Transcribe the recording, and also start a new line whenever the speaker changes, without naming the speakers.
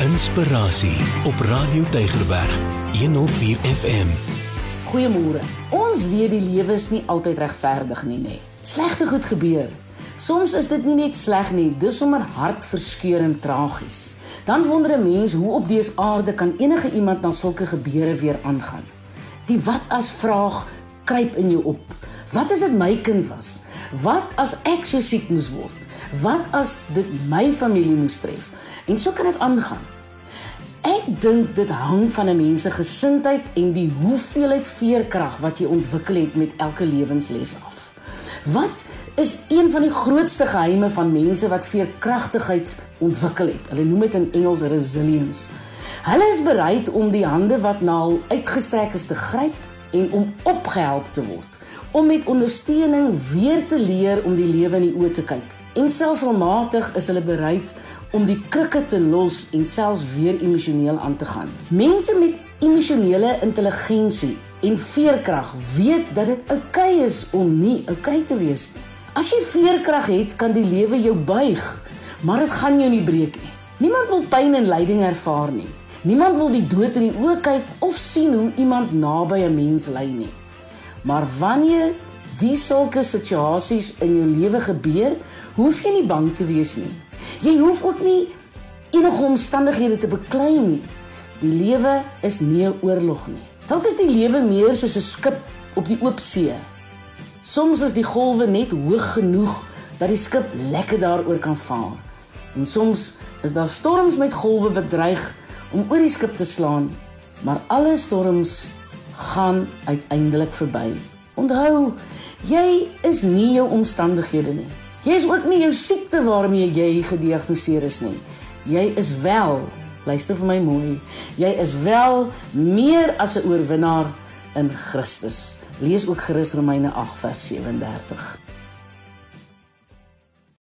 Inspirasie op Radio Tygerberg 104 FM.
Goeiemôre. Ons weet die lewe is nie altyd regverdig nie, nê. Slegte goed gebeur. Soms is dit nie net sleg nie, dis sommer hartverskeurende tragies. Dan wonder 'n mens hoe op dese aarde kan enige iemand na sulke gebeure weer aangaan. Die wat as vraag kruip in jou op. Wat as dit my kind was? Wat as ek so siek moes word? Wat as dit my familie moes tref? En so kan ek aangaan. Ek dink dit hang van 'n mens se gesindheid en die hoeveelheid veerkrag wat jy ontwikkel het met elke lewensles af. Wat is een van die grootste geheime van mense wat veerkragtigheid ontwikkel het? Hulle noem dit in Engels resilience. Hulle is bereid om die hande wat na hul uitgestrek is te gryp en om opgehelp te word, om met ondersteuning weer te leer om die lewe in die oë te kyk. En stelselmatig is hulle bereid om die krikke te los en selfs weer emosioneel aan te gaan. Mense met emosionele intelligensie en veerkrag weet dat dit oukei okay is om nie oukei okay te wees nie. As jy veerkrag het, kan die lewe jou buig, maar dit gaan jou nie breek nie. Niemand wil pyn en lyding ervaar nie. Niemand wil die dood in die oë kyk of sien hoe iemand naby 'n mens ly nie. Maar wanneer die sulke situasies in jou lewe gebeur, hoef jy nie bang te wees nie. Jy hoef ook nie enige omstandighede te beklei nie. Die lewe is nie 'n oorlog nie. Dalk is die lewe meer soos 'n skip op die oop see. Soms is die golwe net hoog genoeg dat die skip lekker daaroor kan vaar. En soms is daar storms met golwe wat dreig om oor die skip te slaan, maar alle storms gaan uiteindelik verby. Onthou, jy is nie jou omstandighede nie. Jy is ook nie jou siekte waarmee jy gediagnoseer is nie. Jy is wel, luister vir my mooi, jy is wel meer as 'n oorwinnaar in Christus. Lees ook Gerus Romeine 8 vers 37.